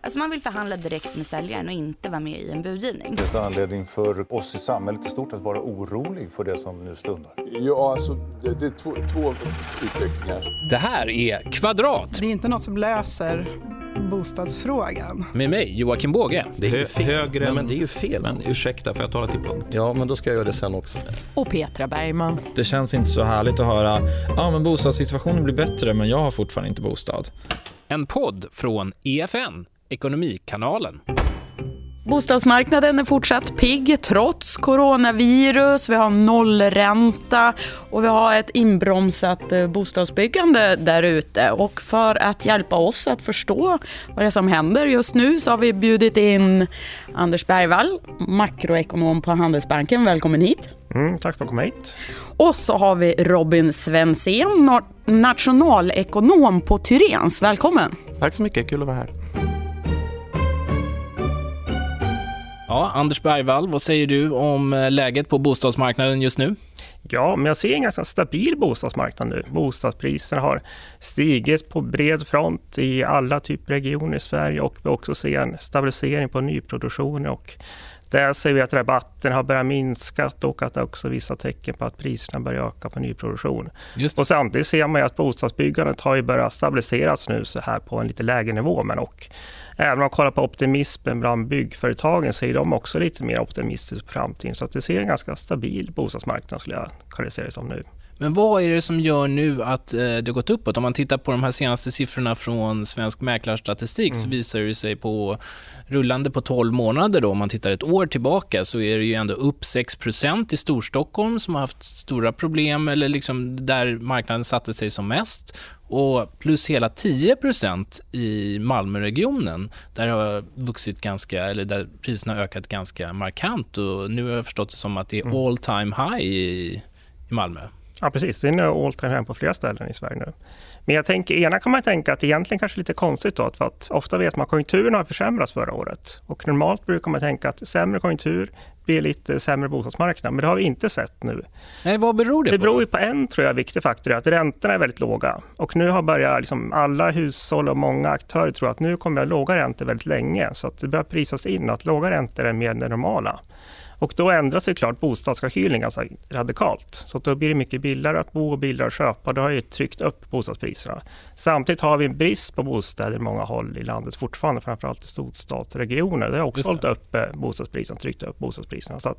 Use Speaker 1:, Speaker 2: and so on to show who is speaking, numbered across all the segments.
Speaker 1: Alltså man vill förhandla direkt med säljaren och inte vara med i en budgivning.
Speaker 2: Finns det anledning för oss i samhället i stort att vara orolig för det som nu stundar?
Speaker 3: Ja, alltså det, det är två, två utvecklingar.
Speaker 4: Det här är Kvadrat.
Speaker 5: Det är inte något som löser bostadsfrågan.
Speaker 4: Med mig, Joakim Båge.
Speaker 6: Det är ju fel.
Speaker 4: Högre
Speaker 6: Nej, men det är ju fel.
Speaker 4: Men ursäkta, får jag tala till punkt?
Speaker 6: Ja, men då ska jag göra det sen också.
Speaker 7: Och Petra Bergman.
Speaker 8: Det känns inte så härligt att höra ja men bostadssituationen blir bättre men jag har fortfarande inte bostad.
Speaker 4: En podd från EFN, Ekonomikanalen.
Speaker 5: Bostadsmarknaden är fortsatt pigg trots coronavirus. Vi har nollränta och vi har ett inbromsat eh, bostadsbyggande där ute. Och för att hjälpa oss att förstå vad det är som händer just nu så har vi bjudit in Anders Bergvall, makroekonom på Handelsbanken. Välkommen hit.
Speaker 9: Mm, tack för att du kom hit.
Speaker 5: Och så har vi Robin Svensén, nationalekonom på Tyrens. Välkommen.
Speaker 9: Tack så mycket, kul att vara här.
Speaker 4: Ja, Anders Bergvall, vad säger du om eh, läget på bostadsmarknaden just nu?
Speaker 9: Ja, men jag ser en ganska stabil bostadsmarknad nu. Bostadspriserna har stigit på bred front i alla typer av regioner i Sverige och vi också ser en stabilisering på nyproduktion och där ser vi att rabatten har börjat minska och att det också visar tecken på att priserna börjar öka på nyproduktion. Och samtidigt ser man att bostadsbyggandet har börjat stabiliseras nu så här på en lite lägre nivå. Men och även om man kollar på optimismen bland byggföretagen så är de också lite mer optimistiska på framtiden. Så att det ser en ganska stabil bostadsmarknad skulle jag karaktärisera det som nu.
Speaker 4: Men vad är det som gör nu att eh, det har gått uppåt? Om man tittar på de här senaste siffrorna från Svensk Mäklarstatistik mm. så visar det sig på rullande på 12 månader då, om man tittar ett år tillbaka så är det ju ändå upp 6% i Storstockholm som har haft stora problem eller liksom där marknaden satte sig som mest och plus hela 10% i Malmöregionen där har vuxit ganska, eller där priserna har ökat ganska markant och nu har jag förstått det som att det är mm. all time high i, i Malmö.
Speaker 9: Ja, precis. Det är all time high på flera ställen i Sverige nu. Men jag tänker, ena kan man tänka att det egentligen kanske är lite konstigt då, för att ofta vet man att konjunkturen har försämrats förra året. Och normalt brukar man tänka att sämre konjunktur blir lite sämre bostadsmarknad, men det har vi inte sett nu.
Speaker 4: Nej, vad beror det på?
Speaker 9: Det beror på en tror jag, viktig faktor, att räntorna är väldigt låga. Och nu har börjat liksom, alla hushåll och många aktörer tror att nu kommer vi ha låga räntor väldigt länge. Så att det börjar prisas in att låga räntor är mer det normala. Och då ändras ju klart bostadskalkylen ganska radikalt. Så då blir det mycket billigare att bo och billigare att köpa. Det har ju tryckt upp bostadspriserna. Samtidigt har vi en brist på bostäder i många håll i landet fortfarande, framförallt i storstadsregioner. Det har också hållit uppe bostadspriserna, tryckt upp bostadspriserna. Så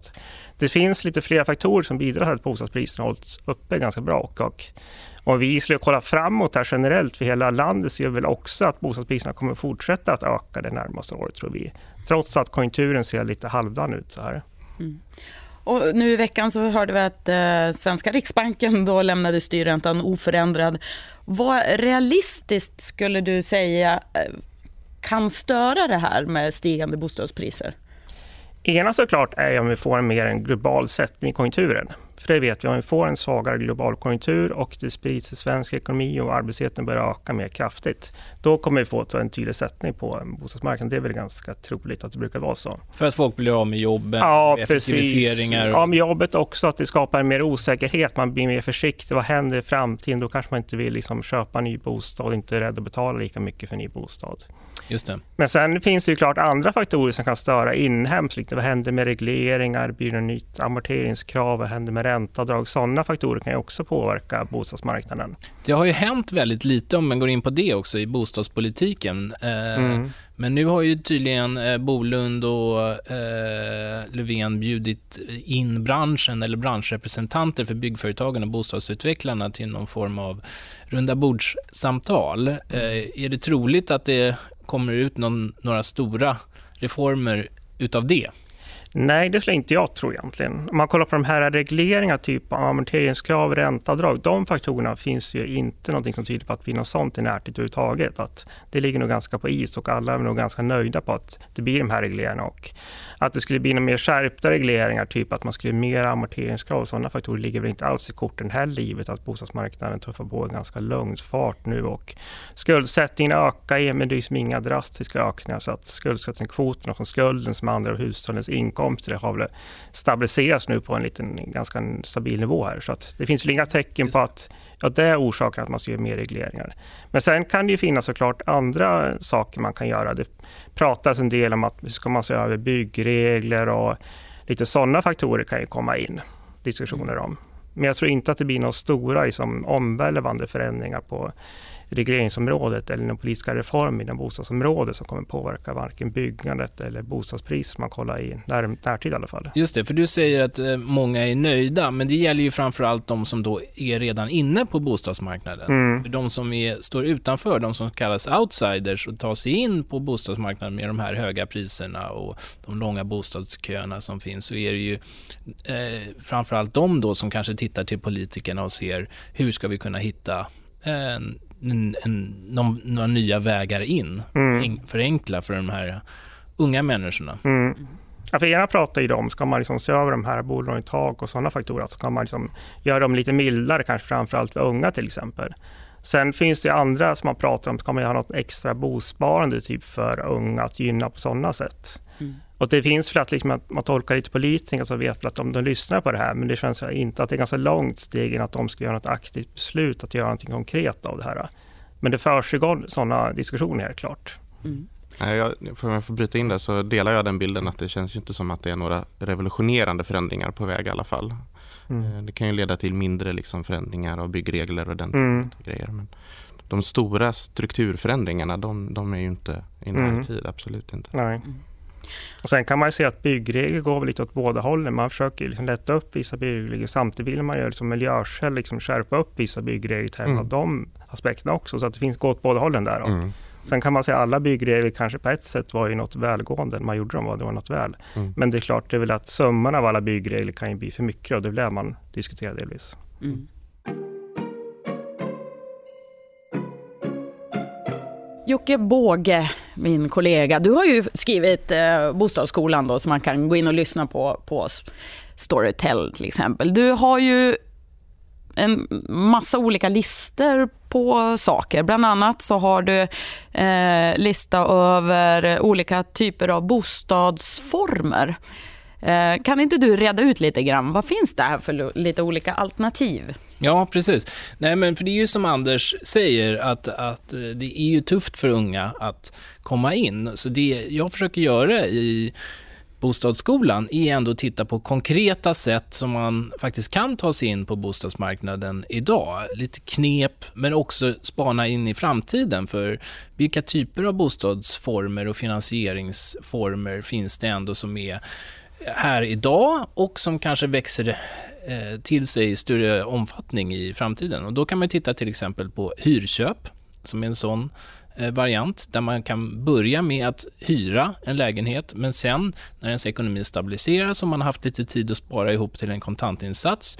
Speaker 9: det finns lite fler faktorer som bidrar till att bostadspriserna hållits uppe ganska bra. Och om vi skulle kolla framåt här generellt för hela landet ser vi väl också att bostadspriserna kommer fortsätta att öka det närmaste året tror vi. Trots att konjunkturen ser lite halvdan ut så här. Mm.
Speaker 5: Och nu i veckan så hörde vi att eh, svenska Riksbanken då lämnade styrräntan oförändrad. Vad realistiskt skulle du säga eh, kan störa det här med stigande bostadspriser?
Speaker 9: Ena såklart är om vi får en mer en global sättning i konjunkturen. För det vet vi, om vi får en svagare global konjunktur och det sprids i svensk ekonomi och arbetslösheten börjar öka mer kraftigt, då kommer vi få en tydlig sättning på bostadsmarknaden. Det är väl ganska troligt att det brukar vara så.
Speaker 4: För att folk blir av med jobben,
Speaker 9: ja,
Speaker 4: effektiviseringar?
Speaker 9: Precis. Ja, med jobbet också, att det skapar mer osäkerhet. Man blir mer försiktig. Vad händer i framtiden? Då kanske man inte vill liksom köpa en ny bostad och inte är rädd att betala lika mycket för en ny bostad.
Speaker 4: Just det.
Speaker 9: Men sen finns det ju klart andra faktorer som kan störa inhemskt. Vad händer med regleringar? Blir det nytt amorteringskrav? Vad händer med ränteavdrag? Sådana faktorer kan ju också påverka bostadsmarknaden.
Speaker 4: Det har ju hänt väldigt lite, om man går in på det också, i bostadspolitiken. Eh, mm. Men nu har ju tydligen eh, Bolund och eh, Löfven bjudit in branschen eller branschrepresentanter för byggföretagen och bostadsutvecklarna till någon form av runda bordssamtal. Mm. Är det troligt att det kommer ut någon, några stora reformer utav det?
Speaker 9: Nej, det skulle inte jag tro egentligen. Om man kollar på de här regleringarna, typ amorteringskrav, ränteavdrag, de faktorerna finns ju inte någonting som tyder på att vi något sånt i närtid överhuvudtaget. Att det ligger nog ganska på is och alla är nog ganska nöjda på att det blir de här regleringarna. Och att det skulle bli några mer skärpta regleringar, typ att man skulle mer amorteringskrav och sådana faktorer ligger väl inte alls i korten heller, givet att bostadsmarknaden tuffar på ganska lugn fart nu och skuldsättningen ökar, men det är liksom inga drastiska ökningar så att skuldsättningskvoten och skulden som andra av hushållens inkomst inkomster har väl stabiliserats nu på en liten, ganska stabil nivå här. Så att det finns väl inga tecken på att ja, det är orsaken att man ska göra mer regleringar. Men sen kan det ju finnas såklart andra saker man kan göra. Det pratas en del om att ska man se över byggregler och lite sådana faktorer kan ju komma in diskussioner om. Men jag tror inte att det blir några stora liksom, omvälvande förändringar på regleringsområdet eller någon politiska reform inom bostadsområdet som kommer påverka varken byggandet eller bostadspris man kollar i när, närtid i alla fall.
Speaker 4: Just det, för du säger att eh, många är nöjda, men det gäller ju framförallt de som då är redan inne på bostadsmarknaden. Mm. De som är, står utanför, de som kallas outsiders och tar sig in på bostadsmarknaden med de här höga priserna och de långa bostadsköerna som finns, så är det ju eh, framförallt de då som kanske tittar till politikerna och ser hur ska vi kunna hitta en en, en, någon, några nya vägar in, mm. förenkla för de här unga människorna.
Speaker 9: Mm. Ja, för ena pratar ju om, ska man liksom se över de här bolånetak och sådana faktorer, så kan man liksom göra dem lite mildare, kanske framförallt för unga till exempel. Sen finns det andra som man pratar om, ska man ha något extra bosparande typ för unga att gynna på sådana sätt. Mm. Och det finns för att, liksom, att man tolkar lite politiker så vet att de, de lyssnar på det här, men det känns inte att det är ganska långt steg in att de ska göra något aktivt beslut, att göra något konkret av det här. Men det försiggår sådana diskussioner helt klart.
Speaker 7: Mm. Jag, för jag får bryta in där så delar jag den bilden att det känns inte som att det är några revolutionerande förändringar på väg i alla fall. Mm. Eh, det kan ju leda till mindre liksom förändringar av byggregler och den typen mm. av grejer. Men de stora strukturförändringarna de, de är ju inte i närtid, mm. absolut inte.
Speaker 9: Nej. Och sen kan man se att byggregler går lite åt båda hållen. Man försöker liksom lätta upp vissa byggregler samtidigt vill man ju liksom miljöskäl liksom skärpa upp vissa byggregler till mm. av de aspekterna också. Så att det finns gå åt båda hållen där. Mm. Sen kan man säga att alla byggregler kanske på ett sätt var ju något välgående. Man gjorde dem, det var något väl. Mm. Men det är klart, det är väl att summan av alla byggregler kan ju bli för mycket och det är väl det man diskuterar delvis. Mm.
Speaker 5: Jocke Båge, min kollega, du har ju skrivit eh, Bostadsskolan då, som man kan gå in och lyssna på på Storytel till exempel. Du har ju en massa olika listor på saker. Bland annat så har du eh, lista över olika typer av bostadsformer. Eh, kan inte du reda ut lite grann, vad finns det här för lite olika alternativ?
Speaker 4: Ja, precis. Nej, men för det är ju som Anders säger, att, att eh, det är ju tufft för unga att komma in. Så det jag försöker göra i bostadsskolan är ändå att titta på konkreta sätt som man faktiskt kan ta sig in på bostadsmarknaden idag. Lite knep, men också spana in i framtiden. För vilka typer av bostadsformer och finansieringsformer finns det ändå som är här idag och som kanske växer till sig i större omfattning i framtiden. Och då kan man titta till exempel på hyrköp, som är en sån eh, variant där man kan börja med att hyra en lägenhet men sen när ens ekonomi stabiliseras och man har haft lite tid att spara ihop till en kontantinsats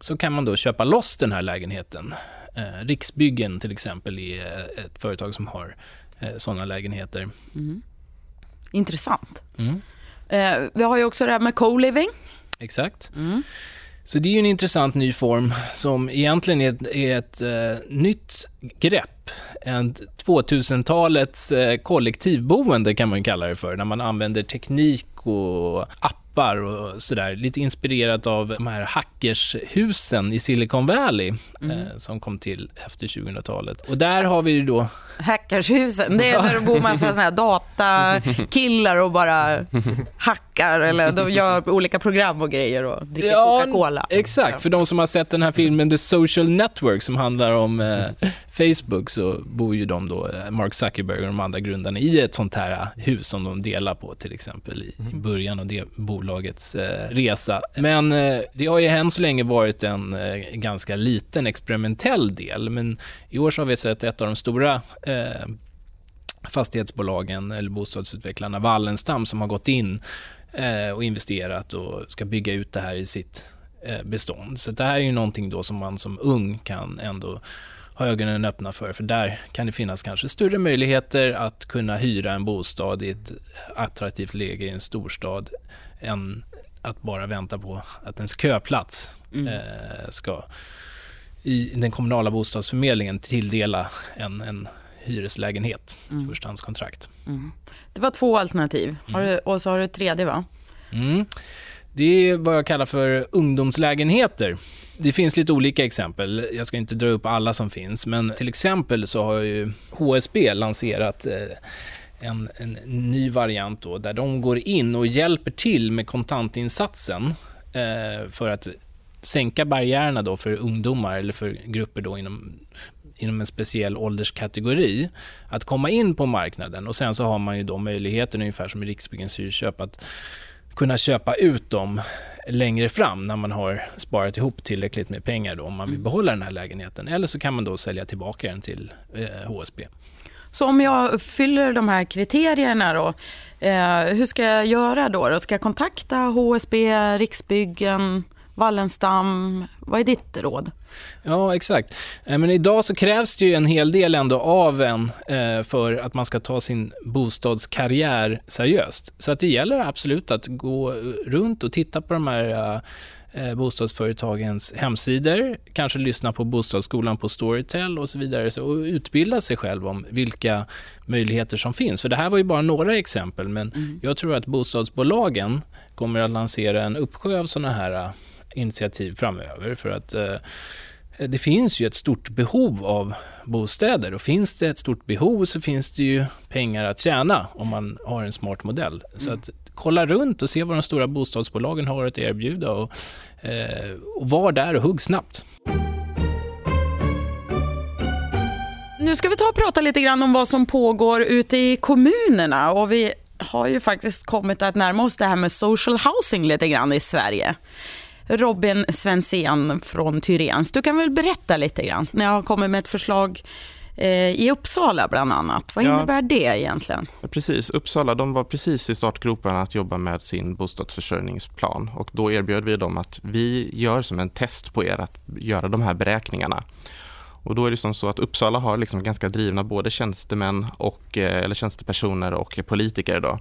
Speaker 4: så kan man då köpa loss den här lägenheten. Eh, Riksbyggen till exempel är ett företag som har sådana lägenheter.
Speaker 5: Mm. Intressant. Mm. Eh, vi har ju också det här med co-living.
Speaker 4: Exakt. Mm. Så det är ju en intressant ny form som egentligen är ett, är ett uh, nytt grepp. En 2000-talets uh, kollektivboende kan man kalla det för, när man använder teknik och appar och sådär. Lite inspirerat av de här hackershusen i Silicon Valley mm. eh, som kom till efter 2000-talet. Och där har vi då...
Speaker 5: Hackershusen, det är när det bor massa såna här datakillar och bara hackar eller de gör olika program och grejer och dricker ja, Coca-Cola.
Speaker 4: Exakt, för de som har sett den här filmen The Social Network som handlar om eh, Facebook så bor ju de då, eh, Mark Zuckerberg och de andra grundarna i ett sånt här hus som de delar på till exempel i, i början av det bolagets eh, resa. Men eh, det har ju än så länge varit en eh, ganska liten experimentell del, men i år så har vi sett ett av de stora eh, fastighetsbolagen eller bostadsutvecklarna, Wallenstam, som har gått in eh, och investerat och ska bygga ut det här i sitt eh, bestånd. Så det här är ju någonting då som man som ung kan ändå ha ögonen öppna för, för där kan det finnas kanske större möjligheter att kunna hyra en bostad i ett attraktivt läge i en storstad än att bara vänta på att ens köplats mm. eh, ska i den kommunala bostadsförmedlingen tilldela en, en hyreslägenhet, mm. förstahandskontrakt. Mm.
Speaker 5: Det var två alternativ, mm. du, och så har du ett tredje va?
Speaker 4: Mm. Det är vad jag kallar för ungdomslägenheter. Det finns lite olika exempel. Jag ska inte dra upp alla som finns, men till exempel så har ju HSB lanserat eh, en, en ny variant då, där de går in och hjälper till med kontantinsatsen eh, för att sänka barriärerna då för ungdomar eller för grupper då inom, inom en speciell ålderskategori att komma in på marknaden. Och Sen så har man ju då möjligheten, ungefär som i Riksbyggens hyrköp, att kunna köpa ut dem längre fram när man har sparat ihop tillräckligt med pengar då, om man vill mm. behålla den här lägenheten. Eller så kan man då sälja tillbaka den till eh, HSB.
Speaker 5: Så om jag fyller de här kriterierna då, eh, hur ska jag göra då? då? Ska jag kontakta HSB, Riksbyggen, Wallenstam? Vad är ditt råd?
Speaker 4: Ja, exakt. Eh, men idag så krävs det ju en hel del ändå av en eh, för att man ska ta sin bostadskarriär seriöst. Så att det gäller absolut att gå runt och titta på de här eh, bostadsföretagens hemsidor, kanske lyssna på Bostadsskolan på Storytel och så vidare och utbilda sig själv om vilka möjligheter som finns. För det här var ju bara några exempel, men mm. jag tror att bostadsbolagen kommer att lansera en uppsjö av sådana här initiativ framöver för att eh, det finns ju ett stort behov av bostäder och finns det ett stort behov så finns det ju pengar att tjäna om man har en smart modell. Mm. Så att kolla runt och se vad de stora bostadsbolagen har att erbjuda och, eh, och var där och hugg snabbt.
Speaker 5: Nu ska vi ta och prata lite grann om vad som pågår ute i kommunerna och vi har ju faktiskt kommit att närma oss det här med social housing lite grann i Sverige. Robin Svensén från Tyrens. Du kan väl berätta lite grann när jag kommer med ett förslag eh, i Uppsala bland annat. Vad innebär ja, det egentligen?
Speaker 7: Precis, Uppsala de var precis i startgroparna att jobba med sin bostadsförsörjningsplan och då erbjöd vi dem att vi gör som en test på er att göra de här beräkningarna. Och då är det som så att Uppsala har liksom ganska drivna både tjänstemän och, eh, eller tjänstepersoner och politiker. Då.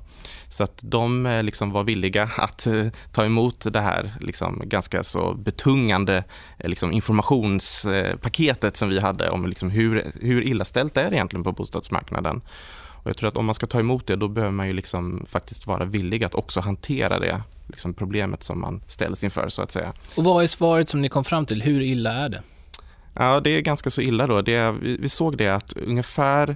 Speaker 7: Så att de eh, liksom var villiga att eh, ta emot det här liksom ganska så betungande liksom informationspaketet som vi hade om liksom hur, hur illa ställt det är egentligen på bostadsmarknaden. Och jag tror att om man ska ta emot det, då behöver man ju liksom faktiskt vara villig att också hantera det liksom problemet som man ställs inför så att säga.
Speaker 4: Och vad är svaret som ni kom fram till? Hur illa är det?
Speaker 7: Ja, det är ganska så illa då. Det, vi, vi såg det att ungefär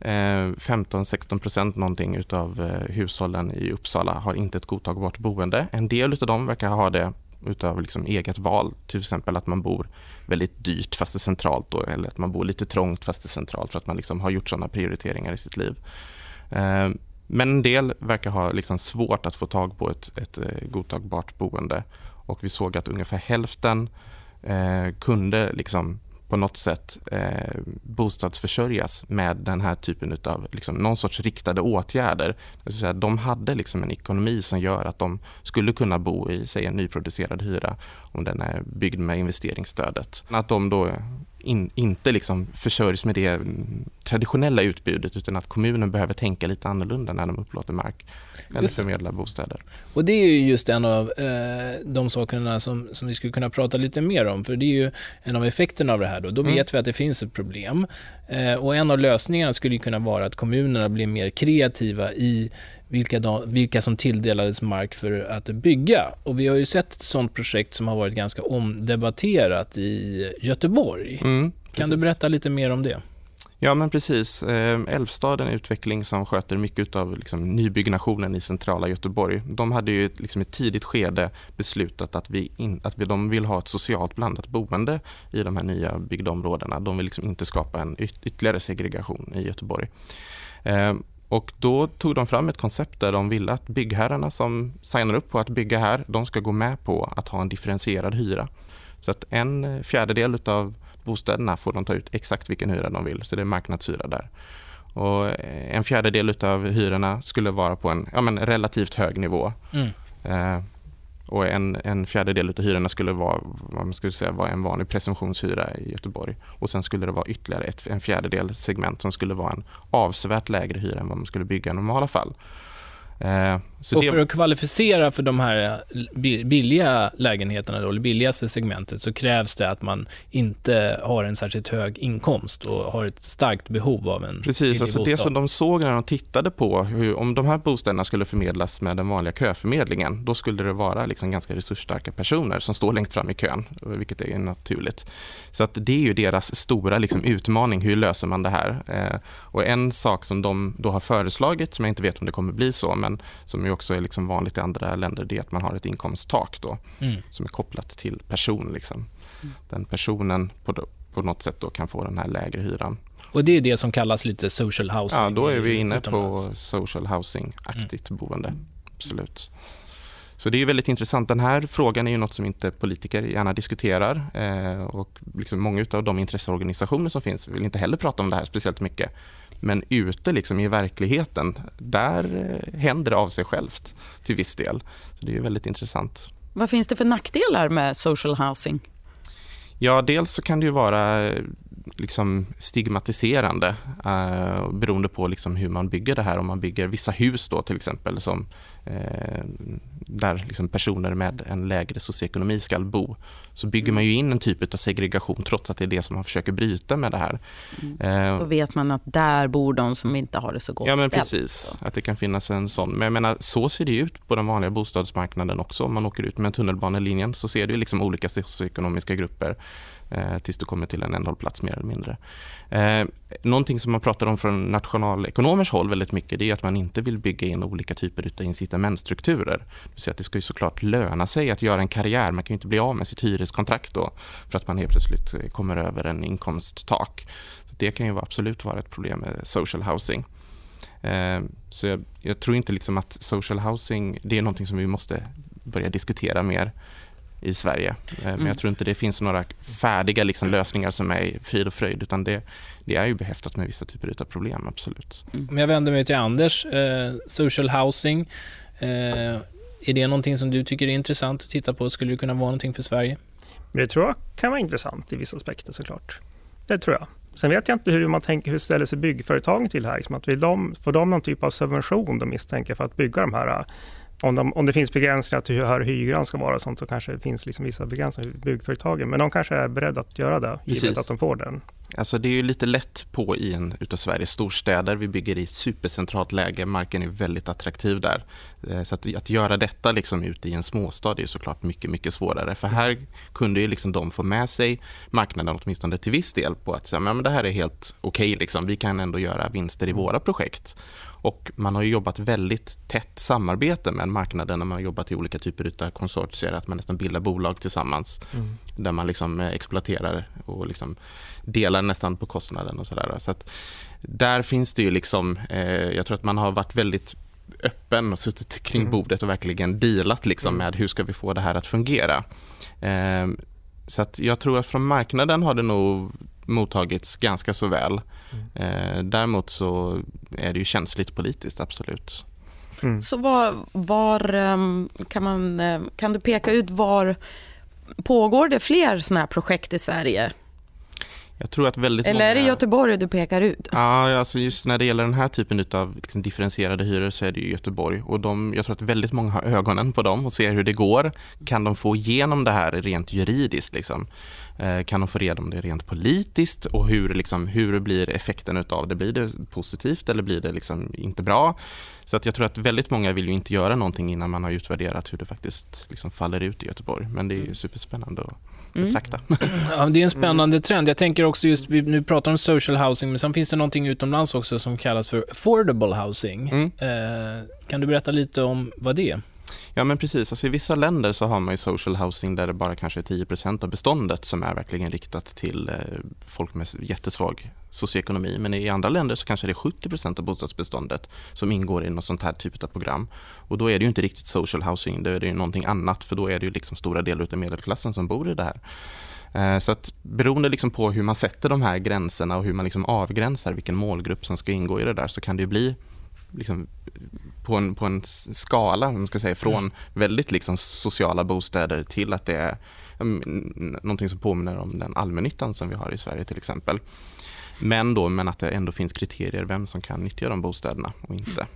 Speaker 7: eh, 15-16 procent någonting utav eh, hushållen i Uppsala har inte ett godtagbart boende. En del av dem verkar ha det utav liksom eget val, till exempel att man bor väldigt dyrt fast det är centralt då, eller att man bor lite trångt fast det är centralt för att man liksom har gjort sådana prioriteringar i sitt liv. Eh, men en del verkar ha liksom svårt att få tag på ett, ett godtagbart boende och vi såg att ungefär hälften eh, kunde liksom på något sätt eh, bostadsförsörjas med den här typen av liksom, någon sorts riktade åtgärder. Det säga, de hade liksom en ekonomi som gör att de skulle kunna bo i säg, en nyproducerad hyra om den är byggd med investeringsstödet. Att de då in, inte liksom försörjs med det traditionella utbudet utan att kommunen behöver tänka lite annorlunda när de upplåter mark eller förmedlar bostäder.
Speaker 4: Och det är ju just en av eh, de sakerna som, som vi skulle kunna prata lite mer om för det är ju en av effekterna av det här. Då, då mm. vet vi att det finns ett problem eh, och en av lösningarna skulle kunna vara att kommunerna blir mer kreativa i vilka, de, vilka som tilldelades mark för att bygga. Och vi har ju sett ett sådant projekt som har varit ganska omdebatterat i Göteborg. Mm, kan du berätta lite mer om det?
Speaker 7: Ja men precis. Eh, Älvstad är en utveckling som sköter mycket av liksom, nybyggnationen i centrala Göteborg. De hade ju liksom, ett tidigt skede beslutat att, vi in, att vi, de vill ha ett socialt blandat boende i de här nya byggda områdena. De vill liksom inte skapa en yt ytterligare segregation i Göteborg. Och då tog de fram ett koncept där de ville att byggherrarna som signar upp på att bygga här, de ska gå med på att ha en differentierad hyra. Så att en fjärdedel av bostäderna får de ta ut exakt vilken hyra de vill, så det är marknadshyra där. Och en fjärdedel av hyrorna skulle vara på en ja, men relativt hög nivå. Mm. Eh, och en, en fjärdedel av hyrorna skulle vara vad man skulle säga var en vanlig presumtionshyra i Göteborg. Och sen skulle det vara ytterligare ett, en fjärdedel segment som skulle vara en avsevärt lägre hyra än vad man skulle bygga i normala fall. Eh, så
Speaker 4: och
Speaker 7: det-
Speaker 4: för att kvalificera för de här bi- billiga lägenheterna, då, eller billigaste segmentet, så krävs det att man inte har en särskilt hög inkomst och har ett starkt behov av en
Speaker 7: Precis, alltså det
Speaker 4: bostad.
Speaker 7: som de såg när de tittade på hur, om de här bostäderna skulle förmedlas med den vanliga köförmedlingen, då skulle det vara liksom ganska resursstarka personer som står längst fram i kön, vilket är naturligt. Så att det är ju deras stora liksom, utmaning, hur löser man det här? Eh, och en sak som de då har föreslagit, som jag inte vet om det kommer bli så, men som också är liksom vanligt i andra länder, det är att man har ett inkomsttak då,
Speaker 4: Mm.
Speaker 7: som är kopplat till person. Liksom. Den personen på, på något sätt då kan få den här lägre hyran.
Speaker 4: Och det är det som kallas lite social housing.
Speaker 7: Ja, då är vi inne
Speaker 4: utomlands.
Speaker 7: på social housing-aktigt boende. Absolut. Så det är väldigt intressant. Den här frågan är ju något som inte politiker gärna diskuterar eh, och liksom många av de intresseorganisationer som finns vill inte heller prata om det här speciellt mycket. Men ute liksom i verkligheten, där eh, händer det av sig självt till viss del. Så det är väldigt intressant.
Speaker 5: Vad finns det för nackdelar med social housing?
Speaker 7: Ja, dels så kan det ju vara eh, liksom stigmatiserande eh, beroende på liksom hur man bygger det här. Om man bygger vissa hus då till exempel som, där liksom personer med en lägre socioekonomi ska bo så bygger man ju in en typ av segregation trots att det är det som man försöker bryta med det här. Eh,
Speaker 5: Då vet man att där bor de som inte har det så gott
Speaker 7: Ja men
Speaker 5: ställt.
Speaker 7: precis, att det kan finnas en sån. Men jag menar, så ser det ut på den vanliga bostadsmarknaden också. Om man åker ut med tunnelbanelinjen så ser du liksom olika socioekonomiska grupper eh, tills du kommer till en ändhållplats mer eller mindre. Eh, någonting som man pratar om från nationalekonomers håll väldigt mycket det är att man inte vill bygga in olika typer av incitamentstrukturer. Det att det ska ju såklart löna sig att göra en karriär. Man kan ju inte bli av med sitt hyreskontrakt då för att man helt plötsligt eh, kommer över en inkomsttak. Så det kan ju absolut vara ett problem med social housing. Eh, Så jag, jag tror inte liksom att social housing, det är någonting som vi måste börja diskutera mer i Sverige. Eh, Men
Speaker 5: Mm.
Speaker 7: jag tror inte det finns några färdiga liksom lösningar som är frid och fröjd, utan det, det är ju behäftat med vissa typer av problem, absolut.
Speaker 4: Om jag vänder mig till Anders, eh, social housing. Eh, är det någonting som du tycker är intressant att titta på? Skulle det kunna vara någonting för Sverige?
Speaker 9: Men det tror jag kan vara intressant i vissa aspekter såklart. Det tror jag. Sen vet jag inte hur man tänker, hur ställer sig byggföretagen till det här? Liksom att vill de, får de någon typ av subvention de misstänker för att bygga de här? Om, de, om det finns begränsningar till hur hög hyran ska vara och sånt så kanske det finns liksom vissa begränsningar i byggföretagen. Men de kanske är beredda att göra det,
Speaker 7: Precis.
Speaker 9: givet att de får den.
Speaker 7: Alltså det är ju lite lätt på i en utav Sveriges storstäder. Vi bygger i supercentralt läge, marken är väldigt attraktiv där. Eh, Så att, att göra detta liksom ute i en småstad är såklart mycket, mycket svårare. För här kunde ju liksom de få med sig marknaden åtminstone till viss del på att säga, men det här är helt okej, liksom. vi kan ändå göra vinster i våra projekt. Och man har ju jobbat väldigt tätt samarbete med marknaden när man har jobbat i olika typer av konsortier, att man nästan bildar bolag tillsammans där man liksom eh, exploaterar och liksom delar nästan på kostnaden och sådär. Så att där finns det ju liksom, eh, jag tror att man har varit väldigt öppen och suttit kring bordet och verkligen dealat liksom med hur ska vi få det här att fungera. Eh, så att jag tror att från marknaden har det nog mottagits ganska så väl. Eh, däremot så är det ju känsligt politiskt, absolut.
Speaker 5: Så var, var ehm, kan, man, eh, kan du peka ut var pågår det fler sådana här projekt i Sverige?
Speaker 7: Jag tror att väldigt
Speaker 5: Eller
Speaker 7: många...
Speaker 5: är det Göteborg du pekar ut?
Speaker 7: Ja, alltså just när det gäller den här typen av liksom differentierade hyror så är det ju Göteborg. Och de, jag tror att väldigt många har ögonen på dem och ser hur det går. Kan de få igenom det här rent juridiskt? Liksom? Eh, kan de få igenom det rent politiskt? Och hur, liksom, hur blir effekten utav det? Blir det positivt eller blir det liksom inte bra? Så att jag tror att väldigt många vill ju inte göra någonting innan man har utvärderat hur det faktiskt liksom faller ut i Göteborg. Men det är ju superspännande att betrakta.
Speaker 4: Ja, det är en spännande trend. Jag tänker också just, vi nu pratar om social housing, men sen finns det någonting utomlands också som kallas för affordable housing.
Speaker 7: Mm.
Speaker 4: Eh, kan du berätta lite om vad det är?
Speaker 7: Ja men precis, alltså, i vissa länder så har man ju social housing där det bara kanske är 10% av beståndet som är verkligen riktat till eh, folk med jättesvag socioekonomi. Men i andra länder så kanske det är 70% av bostadsbeståndet som ingår i något sånt här typ av program. Och då är det ju inte riktigt social housing, då är det ju någonting annat för då är det ju liksom stora delar av medelklassen som bor i det här. Eh, så att beroende liksom på hur man sätter de här gränserna och hur man liksom avgränsar vilken målgrupp som ska ingå i det där så kan det ju bli liksom på en, på en skala, om man ska säga, från väldigt liksom sociala bostäder till att det är mm, någonting som påminner om den allmännyttan som vi har i Sverige till exempel. Men då, men att det ändå finns kriterier vem som kan nyttja de bostäderna och inte.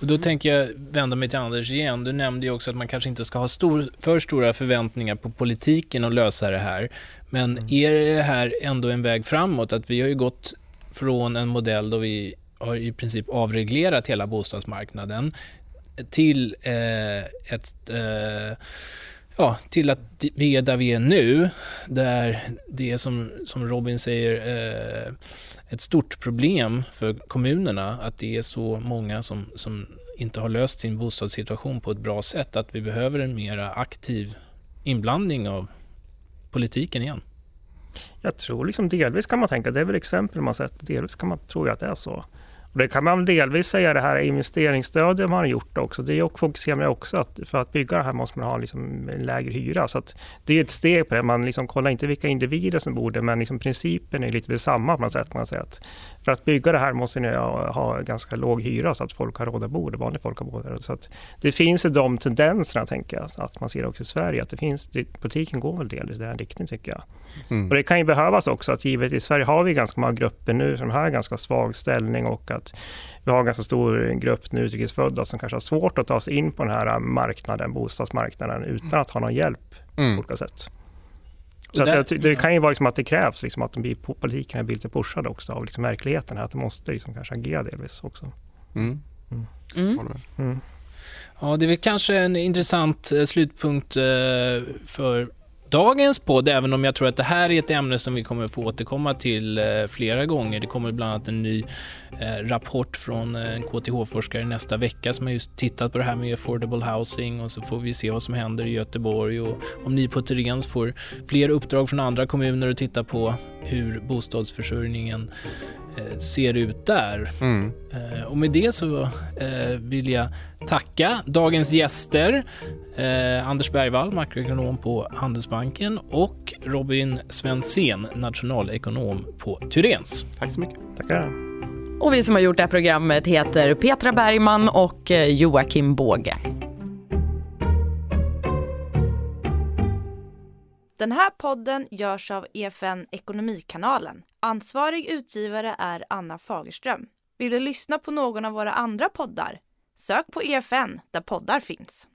Speaker 4: Och då tänker jag vända mig till Anders igen. Du nämnde ju också att man kanske inte ska ha stor, för stora förväntningar på politiken och lösa det här. Men är det här ändå en väg framåt? Att vi har ju gått från en modell då vi har i princip avreglerat hela bostadsmarknaden till eh, ett eh, ja, till att vi är där vi är nu, där det är som, som Robin säger eh, ett stort problem för kommunerna att det är så många som, som inte har löst sin bostadssituation på ett bra sätt, att vi behöver en mer aktiv inblandning av politiken igen.
Speaker 9: Jag tror liksom delvis kan man tänka, det är väl exempel man sett, delvis kan man tro att det är så. Och det kan man delvis säga det här investeringsstödet man har gjort också. Det fokuserar man också att för att bygga det här måste man ha liksom en lägre hyra. Så det är ett steg på det. Man liksom kollar inte vilka individer som bor där men liksom principen är lite detsamma på något sätt. Man säger att för att bygga det här måste ni ha, ganska låg hyra så att folk har råd att bo där, vanligt folk har råd Så att det finns de tendenserna tänker jag, att man ser också i Sverige. Att det finns, det, politiken går väl delvis i den riktningen tycker jag. Mm. Och det kan ju behövas också att givet i Sverige har vi ganska många grupper nu som har ganska svag ställning och att vi har en ganska stor grupp nu utrikesfödda som kanske har svårt att ta sig in på den här marknaden, bostadsmarknaden utan att ha någon hjälp mm. på olika sätt. Så där, att, det kan ju vara liksom att det krävs liksom att de politikerna blir lite pushade också av liksom verkligheten, att de måste liksom kanske agera delvis också. Mm.
Speaker 4: Mm. Mm. Ja, det är väl kanske en intressant eh, slutpunkt eh, för dagens podd, även om jag tror att det här är ett ämne som vi kommer få återkomma till eh, flera gånger. Det kommer bland annat en ny eh, rapport från eh, en KTH-forskare nästa vecka som har just tittat på det här med affordable housing och så får vi se vad som händer i Göteborg och om ni på Tyréns får fler uppdrag från andra kommuner att titta på hur bostadsförsörjningen ser ut där. Mm. Eh, och med det så eh, vill jag tacka dagens gäster. Anders Bergvall, makroekonom på Handelsbanken och Robin Svensén, nationalekonom på Tyrens.
Speaker 7: Tack så mycket.
Speaker 9: Tackar.
Speaker 5: Och vi som har gjort det här programmet heter Petra Bergman och Joakim Båge.
Speaker 1: Den här podden görs av EFN Ekonomikanalen. Ansvarig utgivare är Anna Fagerström. Vill du lyssna på någon av våra andra poddar? Sök på EFN där poddar finns.